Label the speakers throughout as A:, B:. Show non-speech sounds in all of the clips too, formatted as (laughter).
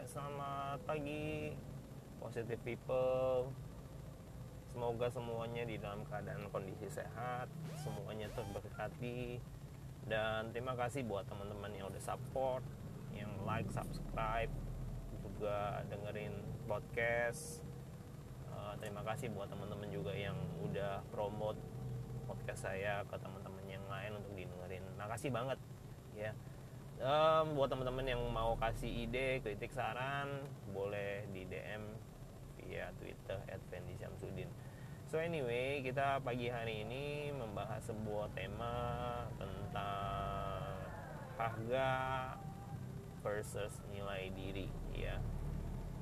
A: Ya, selamat pagi positive people. Semoga semuanya di dalam keadaan kondisi sehat, semuanya terberkati. Dan terima kasih buat teman-teman yang udah support, yang like, subscribe, juga dengerin podcast. Uh, terima kasih buat teman-teman juga yang udah promote podcast saya ke teman-teman yang lain untuk didengerin. Makasih banget ya um, buat teman-teman yang mau kasih ide kritik saran boleh di DM via Twitter @fendi_syamsuddin so anyway kita pagi hari ini membahas sebuah tema tentang harga versus nilai diri ya.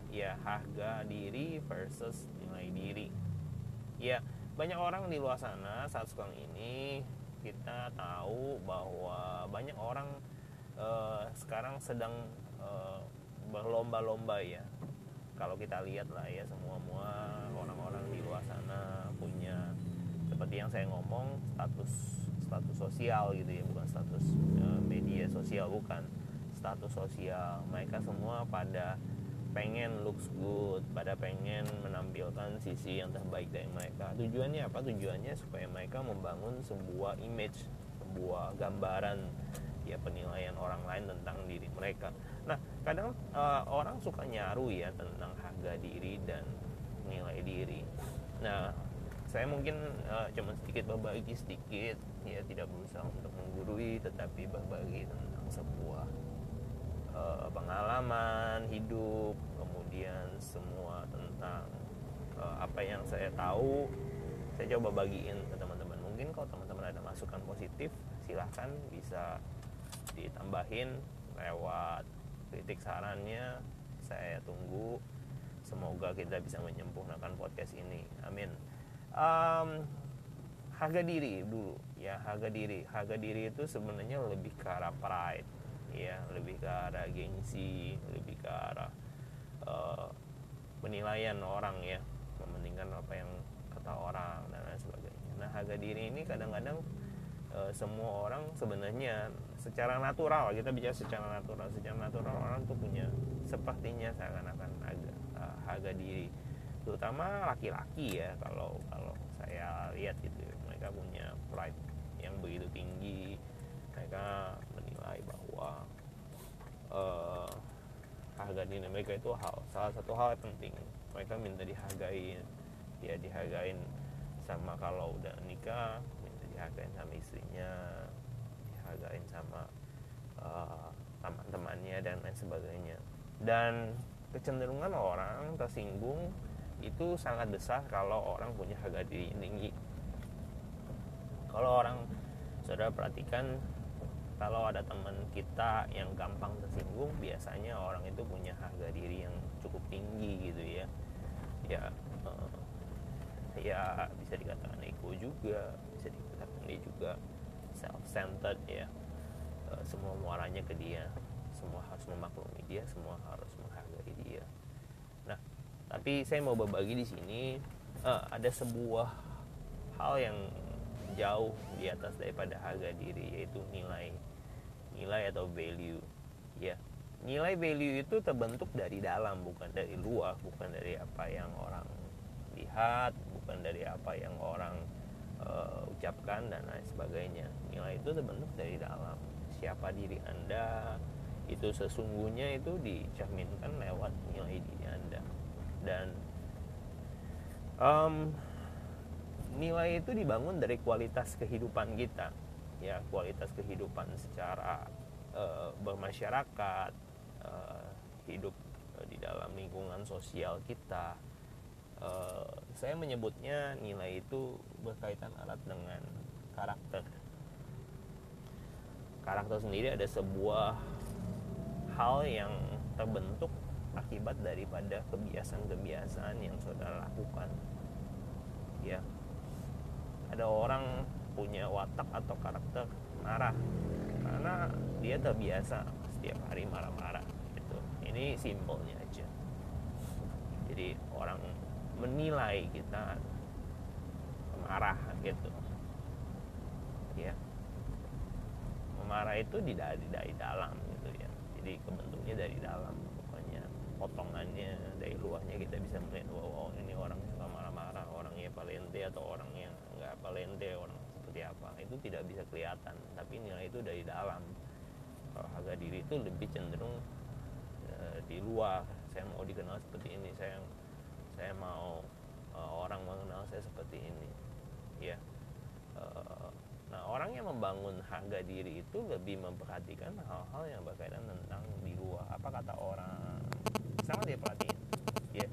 A: Ya harga diri versus nilai diri. Ya banyak orang di luar sana saat sekarang ini kita tahu bahwa banyak orang uh, sekarang sedang uh, berlomba-lomba ya. Kalau kita lihat lah ya semua semua orang-orang di luar sana punya seperti yang saya ngomong status status sosial gitu ya bukan status uh, media sosial bukan. Status sosial. Mereka semua pada pengen looks good pada pengen menampilkan sisi yang terbaik dari mereka. Tujuannya apa? Tujuannya supaya mereka membangun sebuah image sebuah gambaran ya penilaian orang lain tentang diri mereka. Nah, kadang uh, orang suka nyaru ya tentang harga diri dan nilai diri. Nah, saya mungkin uh, cuma sedikit berbagi sedikit ya tidak berusaha untuk menggurui tetapi berbagi tentang sebuah uh, pengalaman hidup kemudian semua tentang uh, apa yang saya tahu saya coba bagiin ke teman-teman mungkin kalau teman-teman ada masukan positif silahkan bisa ditambahin lewat kritik sarannya saya tunggu. Semoga kita bisa menyempurnakan podcast ini. Amin. Um, harga diri dulu ya harga diri. Harga diri itu sebenarnya lebih ke arah pride ya lebih ke arah gengsi lebih ke arah uh, penilaian orang ya mementingkan apa yang kata orang dan lain sebagainya. Nah harga diri ini kadang-kadang uh, semua orang sebenarnya secara natural kita bicara secara natural. Secara natural orang tuh punya sepertinya seakan-akan agak uh, harga diri. Terutama laki-laki ya kalau kalau saya lihat gitu mereka punya pride yang begitu tinggi. Mereka menilai bahwa uh, harga diri mereka itu hal salah satu hal yang penting. Mereka minta dihargain ya dihargain sama kalau udah nikah minta dihargain sama istrinya dihargain sama uh, teman-temannya dan lain sebagainya. Dan kecenderungan orang tersinggung itu sangat besar kalau orang punya harga diri tinggi. Kalau orang saudara perhatikan kalau ada teman kita yang gampang tersinggung biasanya orang itu punya harga diri yang cukup tinggi gitu ya. Ya uh, ya bisa dikatakan ego juga bisa dikatakan dia juga self-centered ya. E, semua muaranya ke dia. Semua harus memaklumi dia semua harus menghargai dia. Nah tapi saya mau berbagi di sini e, ada sebuah hal yang jauh di atas daripada harga diri yaitu nilai. Nilai atau value ya. Nilai value itu terbentuk dari dalam bukan dari luar bukan dari apa yang orang lihat bukan dari apa yang orang uh, ucapkan dan lain sebagainya. Nilai itu terbentuk dari dalam. Siapa diri anda itu sesungguhnya itu dicerminkan lewat nilai diri anda. Dan um, nilai itu dibangun dari kualitas kehidupan kita. Ya kualitas kehidupan secara uh, bermasyarakat uh, hidup di dalam lingkungan sosial kita uh, saya menyebutnya nilai itu berkaitan erat dengan karakter. Karakter sendiri ada sebuah hal yang terbentuk akibat daripada kebiasaan-kebiasaan yang saudara lakukan. Ya ada orang punya watak atau karakter marah karena dia terbiasa setiap hari marah-marah gitu. Ini simpelnya aja. Jadi orang menilai kita marah gitu. Ya. Marah itu di dari, dari dalam gitu ya. Jadi kebentuknya dari dalam pokoknya potongannya dari luarnya kita bisa melihat wow, oh, ini orang yang marah-marah orangnya palente atau orang yang nggak palente orang seperti apa. Itu tidak bisa kelihatan tapi nilai itu dari dalam. Kalau harga diri itu lebih cenderung e, di luar. Saya mau dikenal seperti ini saya saya mau e, orang mengenal saya seperti ini. Ya. E, nah orang yang membangun harga diri itu lebih memperhatikan hal-hal yang berkaitan tentang di luar. Apa kata orang? Sangat dia perhatiin ya.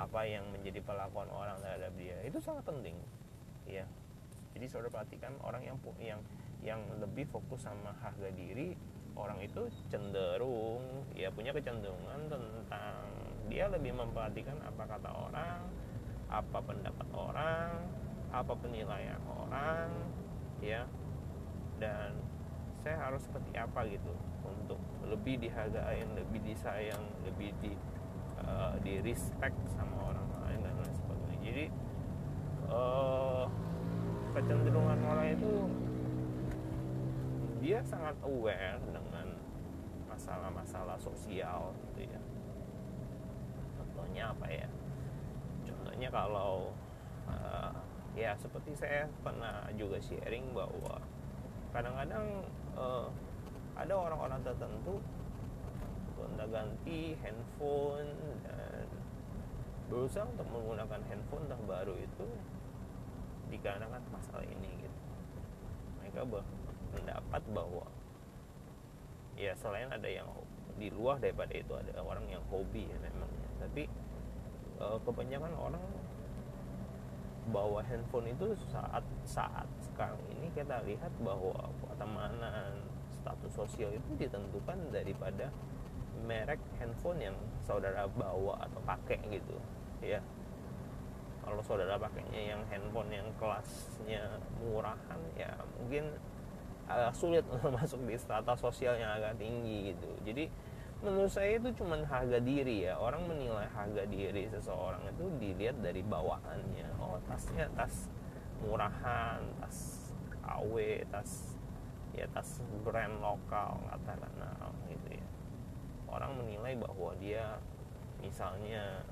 A: Apa yang menjadi perlakuan orang terhadap dia. Itu sangat penting. Ya. Jadi saudara perhatikan orang yang yang yang lebih fokus sama harga diri orang itu cenderung ya punya kecenderungan tentang dia lebih memperhatikan apa kata orang apa pendapat orang apa penilaian orang ya. Dan saya harus seperti apa gitu untuk lebih dihargai lebih disayang lebih di uh, di respect sama orang lain dan lain sebagainya. Jadi uh, kecenderungan orang itu dia sangat aware dengan masalah-masalah sosial gitu ya. Contohnya apa ya? Contohnya kalau uh, ya seperti saya pernah juga sharing bahwa kadang-kadang uh, ada orang-orang tertentu gonta ganti handphone dan berusaha untuk menggunakan handphone terbaru itu dikarenakan masalah ini gitu. Mereka berpendapat bahwa ya selain ada yang di luar daripada itu ada orang yang hobi ya memangnya tapi uh, kebanyakan orang bawa handphone itu saat saat sekarang ini kita lihat bahwa pertemanan status sosial itu ditentukan daripada merek handphone yang saudara bawa atau pakai gitu ya. Kalau saudara pakainya yang handphone yang kelasnya murahan ya mungkin agak sulit (laughs) untuk masuk di strata sosial yang agak tinggi gitu. Jadi menurut saya itu cuma harga diri ya. Orang menilai harga diri seseorang itu dilihat dari bawaannya. Oh tasnya tas murahan tas KW tas ya tas brand lokal katakanlah gitu ya. Orang menilai bahwa dia misalnya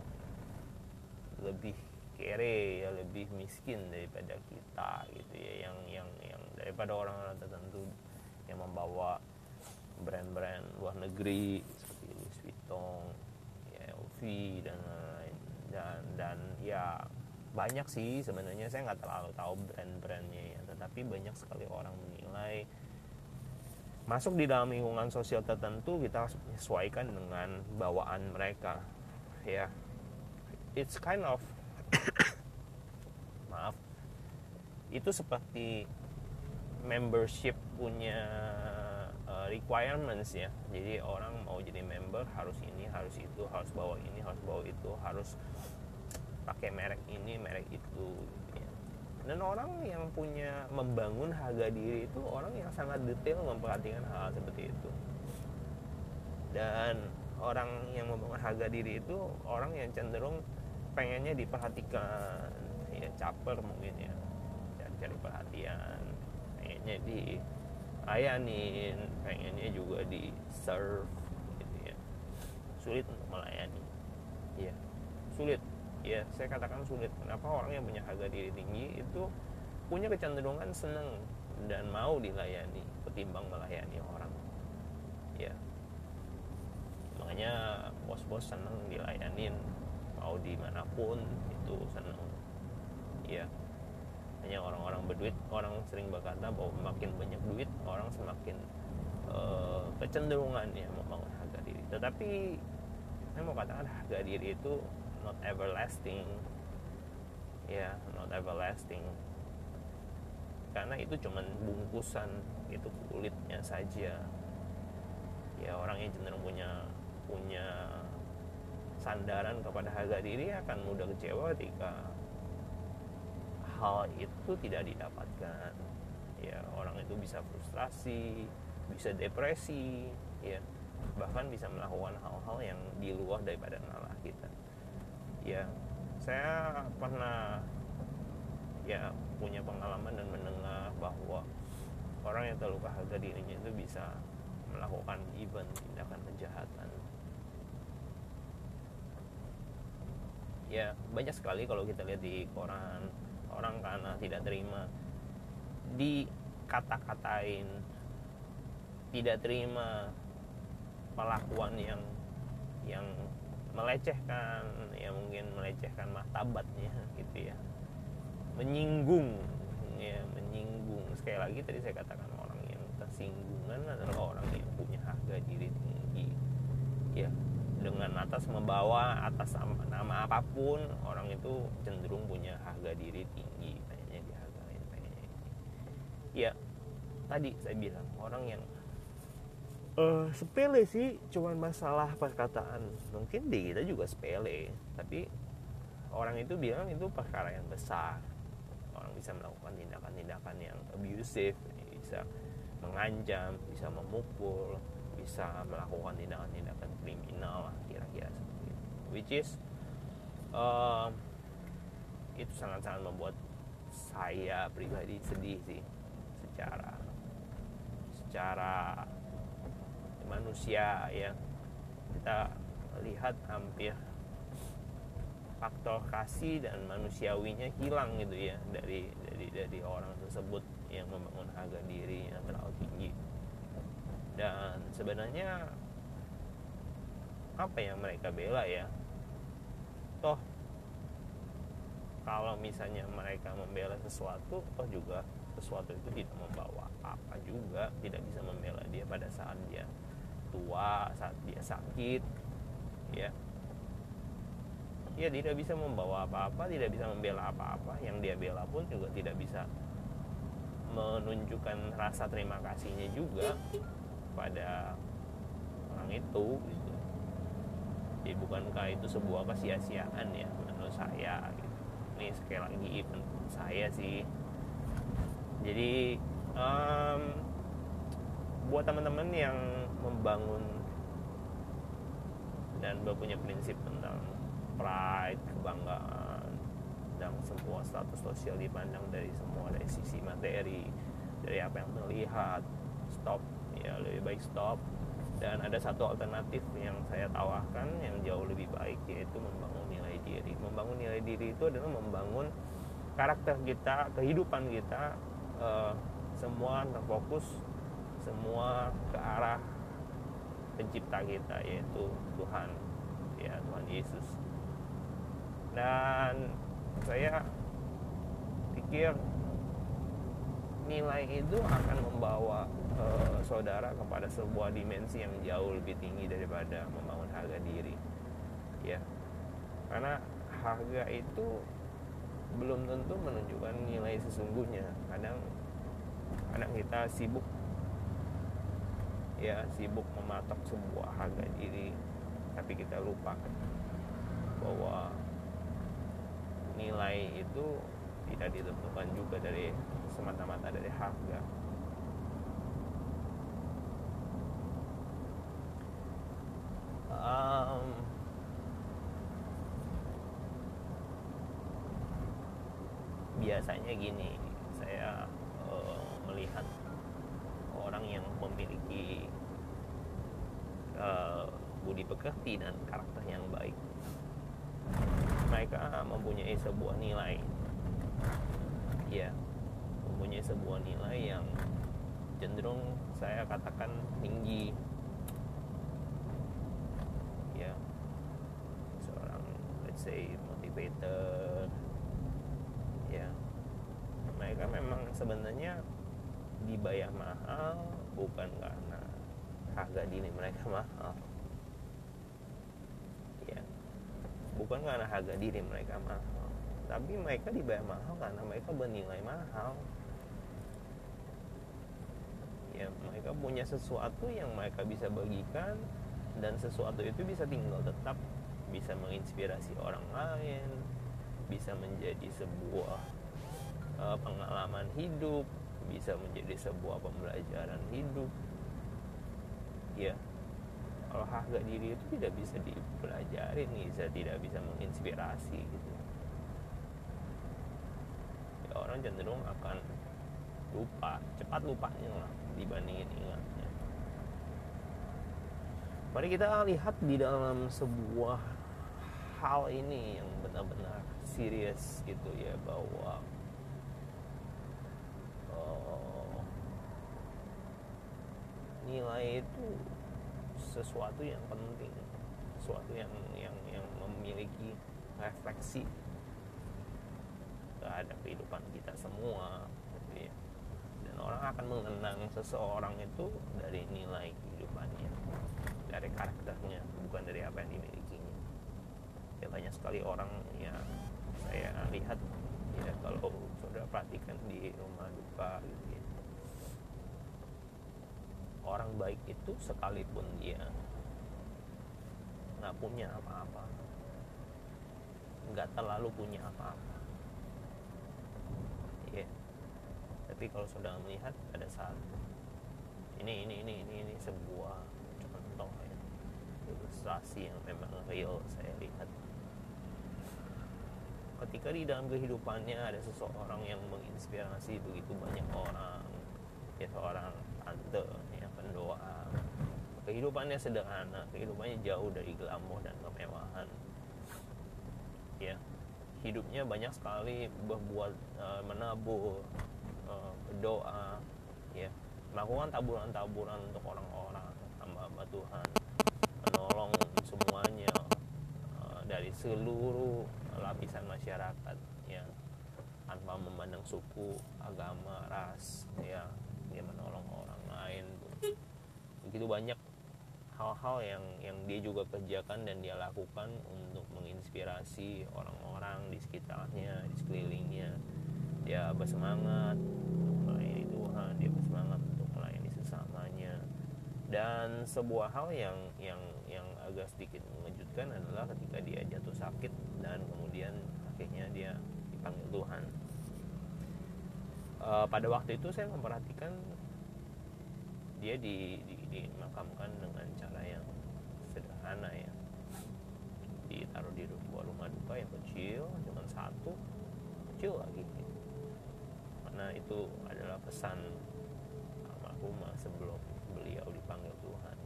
A: lebih kere ya lebih miskin daripada kita gitu ya yang yang yang daripada orang-orang tertentu yang membawa brand-brand luar negeri seperti Louis Vuitton, ya, LV dan lain dan dan ya banyak sih sebenarnya. Saya nggak terlalu tahu brand-brandnya ya tetapi banyak sekali orang menilai masuk di dalam lingkungan sosial tertentu kita harus menyesuaikan dengan bawaan mereka. Ya it's kind of (coughs) maaf itu seperti membership punya uh, requirements ya. Jadi orang mau jadi member harus ini harus itu harus bawa ini harus bawa itu harus pakai merek ini merek itu gitu ya. dan orang yang punya membangun harga diri itu orang yang sangat detail memperhatikan hal, seperti itu. Dan orang yang membangun harga diri itu orang yang cenderung pengennya diperhatikan ya caper mungkin ya. Cari perhatian pengennya di layanin pengennya juga di serve gitu ya. Sulit untuk melayani. Ya sulit. Ya saya katakan sulit. Kenapa orang yang punya harga diri tinggi itu punya kecenderungan seneng dan mau dilayani ketimbang melayani orang? Ya makanya bos-bos seneng dilayanin mau di mana pun itu seneng. Ya hanya orang-orang berduit orang sering berkata bahwa makin banyak duit orang semakin uh, kecenderungan ya membangun harga diri. Tetapi saya mau katakan harga diri itu not everlasting ya not everlasting. Karena itu cuman bungkusan itu kulitnya saja. Ya orang yang cenderung punya punya sandaran kepada harga diri akan mudah kecewa ketika hal itu tidak didapatkan. Ya orang itu bisa frustrasi bisa depresi ya. Bahkan bisa melakukan hal-hal yang di luar daripada nalar kita. Ya saya pernah ya punya pengalaman dan mendengar bahwa orang yang terluka harga dirinya itu bisa melakukan event tindakan kejahatan. Ya banyak sekali kalau kita lihat di koran orang karena tidak terima. Dikata-katain tidak terima pelakuan yang yang melecehkan ya mungkin melecehkan martabatnya gitu ya. Menyinggung ya menyinggung. Sekali lagi tadi saya katakan orang yang tersinggungan adalah orang yang punya harga diri tinggi ya dengan atas membawa atas nama apa pun orang itu cenderung punya harga diri tinggi pengennya dihargain pengennya ini. Ya tadi saya bilang orang yang uh, sepele sih cuman masalah perkataan. Mungkin di kita juga sepele tapi orang itu bilang itu perkara yang besar. Orang bisa melakukan tindakan-tindakan yang abusive bisa mengancam bisa memukul bisa melakukan tindakan-tindakan kriminal lah kira-kira seperti itu. Which is uh, itu sangat-sangat membuat saya pribadi sedih sih secara secara manusia ya. Kita lihat hampir faktor kasih dan manusiawinya hilang gitu ya dari dari dari orang tersebut yang membangun harga diri yang terlalu tinggi dan sebenarnya apa yang mereka bela ya? Toh kalau misalnya mereka membela sesuatu toh juga sesuatu itu tidak membawa apa juga tidak bisa membela dia pada saat dia tua saat dia sakit ya. Ya tidak bisa membawa apa-apa tidak bisa membela apa-apa. Yang dia bela pun juga tidak bisa menunjukkan rasa terima kasihnya juga kepada orang itu gitu. Jadi bukankah itu sebuah kesia-siaan ya menurut saya gitu. Ini sekali lagi menurut saya sih. Jadi um, buat teman-teman yang membangun dan punya prinsip tentang pride, kebanggaan, dan semua status sosial dipandang dari semua dari sisi materi, dari apa yang terlihat, stop lebih baik stop. Dan ada satu alternatif yang saya tawarkan yang jauh lebih baik yaitu membangun nilai diri. Membangun nilai diri itu adalah membangun karakter kita kehidupan kita uh, semua terfokus semua ke arah pencipta kita yaitu Tuhan. Ya Tuhan Yesus. Dan saya pikir nilai itu akan membawa uh, saudara kepada sebuah dimensi yang jauh lebih tinggi daripada membangun harga diri. Ya. Karena harga itu belum tentu menunjukkan nilai sesungguhnya. Kadang kadang kita sibuk. Ya sibuk mematok sebuah harga diri tapi kita lupa bahwa nilai itu tidak ditentukan juga dari semata-mata dari harga um, biasanya gini saya uh, melihat orang yang memiliki uh, budi pekerti dan karakter yang baik. Mereka mempunyai sebuah nilai. Ya mempunyai sebuah nilai yang cenderung saya katakan tinggi say motivator. Ya. Mereka memang sebenarnya dibayar mahal bukan karena harga diri mereka (laughs) mahal. Ya. Bukan karena harga diri mereka mahal. Tapi mereka dibayar mahal karena mereka bernilai mahal. Ya mereka punya sesuatu yang mereka bisa bagikan dan sesuatu itu bisa tinggal tetap bisa menginspirasi orang lain bisa menjadi sebuah uh, pengalaman hidup bisa menjadi sebuah pembelajaran hidup. Ya kalau harga diri itu tidak bisa dipelajari bisa tidak bisa menginspirasi gitu. Ya, orang cenderung akan lupa cepat lupanya lah dibandingin ingatnya mari kita lihat di dalam sebuah hal ini yang benar-benar serius gitu ya bahwa uh, nilai itu sesuatu yang penting sesuatu yang yang yang memiliki refleksi terhadap kehidupan kita semua gitu ya. dan orang akan mengenang seseorang itu dari nilai kehidupannya dari karakternya bukan dari apa yang dimilikinya. Ya banyak sekali orang yang saya lihat ya kalau sudah perhatikan di rumah duka gitu ya. Orang baik itu sekalipun dia nggak punya apa-apa nggak terlalu punya apa-apa. Ya tapi kalau sudah melihat ada satu ini ini ini ini ini sebuah ilustrasi yang memang real saya lihat. Ketika di dalam kehidupannya ada seseorang yang menginspirasi begitu banyak orang ya seorang tante yang pendoa. Kehidupannya sederhana kehidupannya jauh dari glamor dan kemewahan. Ya hidupnya banyak sekali berbuat uh, menabur uh, ya. Melakukan taburan-taburan untuk orang-orang hamba-hamba Tuhan menolong semuanya uh, dari seluruh lapisan masyarakat ya. Tanpa memandang suku agama ras ya. Dia menolong orang lain begitu banyak hal-hal yang yang dia juga kerjakan dan dia lakukan untuk menginspirasi orang-orang di sekitarnya di sekelilingnya. Dia bersemangat untuk melayani Tuhan dia bersemangat untuk melayani sesamanya dan sebuah hal yang yang yang agak sedikit mengejutkan adalah ketika dia jatuh sakit dan kemudian akhirnya dia dipanggil Tuhan. Uh, pada waktu itu saya memperhatikan dia di, di, dimakamkan dengan cara yang sederhana ya. Ditaruh di sebuah rumah duka yang kecil cuma satu kecil lagi. Karena itu adalah pesan almarhumah sebelum beliau dipanggil Tuhan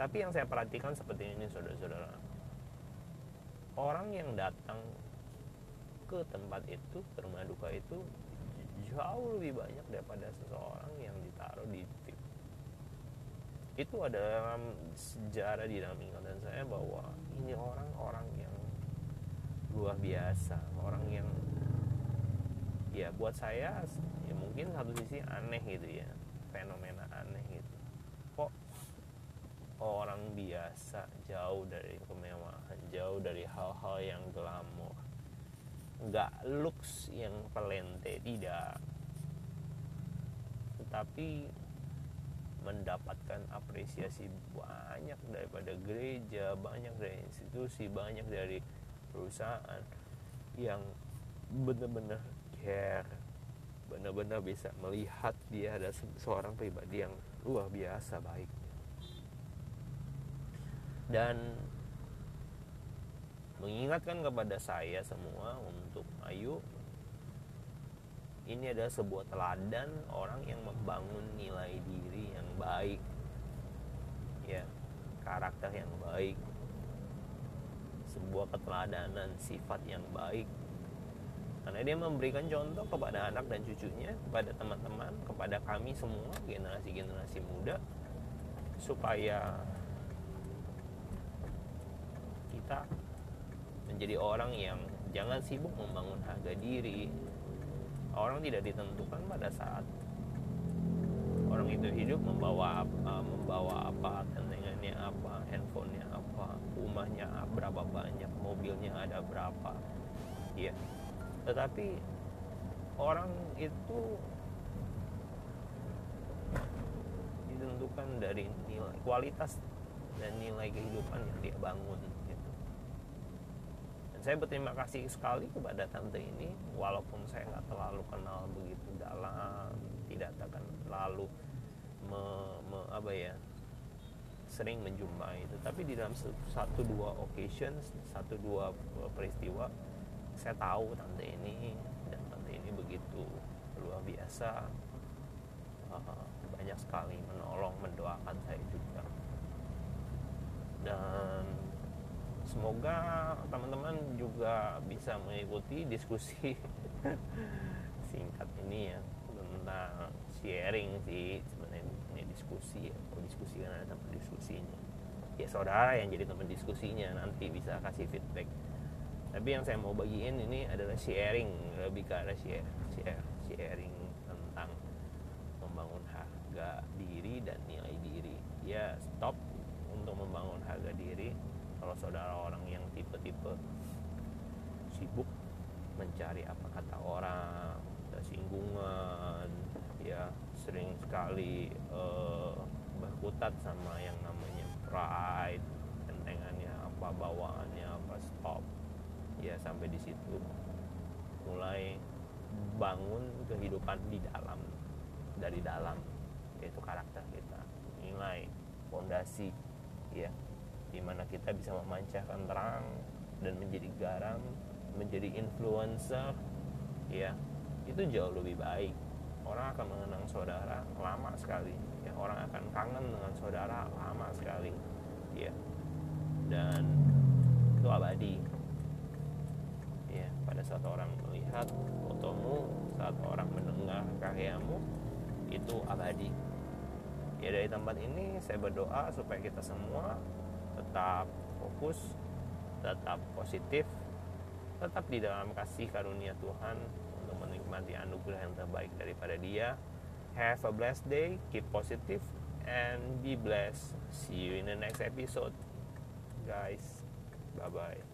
A: tapi yang saya perhatikan seperti ini saudara-saudara. Orang yang datang ke tempat itu ke rumah duka itu jauh lebih banyak daripada seseorang yang ditaruh di tip itu ada dalam sejarah di dalam ingatan saya bahwa ini orang-orang yang luar biasa orang yang ya buat saya ya mungkin satu sisi aneh gitu ya fenomena aneh gitu orang biasa jauh dari kemewahan jauh dari hal-hal yang glamor. Nggak looks yang pelente tidak. Tetapi mendapatkan apresiasi banyak daripada gereja banyak dari institusi banyak dari perusahaan yang benar-benar care benar-benar bisa melihat dia ada seorang pribadi yang luar biasa baik dan mengingatkan kepada saya semua untuk ayo ini adalah sebuah teladan orang yang membangun nilai diri yang baik. Ya karakter yang baik. Sebuah keteladanan sifat yang baik. Karena dia memberikan contoh kepada anak dan cucunya kepada teman-teman kepada kami semua generasi-generasi muda supaya kita. Menjadi orang yang jangan sibuk membangun harga diri. Orang tidak ditentukan pada saat orang itu hidup membawa apa, membawa apa tendengannya apa handphonenya apa rumahnya berapa banyak mobilnya ada berapa. Ya tetapi orang itu ditentukan dari nilai kualitas dan nilai kehidupan yang dia bangun saya berterima kasih sekali kepada tante ini walaupun saya nggak terlalu kenal begitu dalam tidak akan terlalu me, me, apa ya sering menjumpai itu. Tapi di dalam satu dua occasions satu dua peristiwa saya tahu tante ini dan tante ini begitu luar biasa uh, banyak sekali menolong mendoakan saya juga. Dan semoga teman-teman juga bisa mengikuti diskusi (laughs) singkat ini ya tentang sharing sih sebenarnya ini diskusi ya kalau diskusi kan ada tempat diskusinya. Ya saudara yang jadi teman diskusinya nanti bisa kasih feedback. Tapi yang saya mau bagiin ini adalah sharing lebih ke arah sharing tentang membangun harga diri dan nilai diri. Ya stop untuk membangun harga diri kalau saudara orang yang tipe-tipe sibuk mencari apa kata orang singgungan ya sering sekali uh, berkutat sama yang namanya pride tentengannya apa bawaannya apa stop ya sampai di situ. Mulai bangun kehidupan di dalam dari dalam yaitu karakter kita nilai fondasi ya di mana kita bisa memancarkan terang dan menjadi garam menjadi influencer ya. Itu jauh lebih baik. Orang akan mengenang saudara lama sekali. Ya orang akan kangen dengan saudara lama sekali. Ya. Dan itu abadi. Ya pada saat orang melihat fotomu saat orang mendengar karyamu itu abadi. Ya dari tempat ini saya berdoa supaya kita semua tetap fokus tetap positif tetap di dalam kasih karunia Tuhan untuk menikmati anugerah yang terbaik daripada dia. Have a blessed day keep positive and be blessed. See you in the next episode. Guys bye bye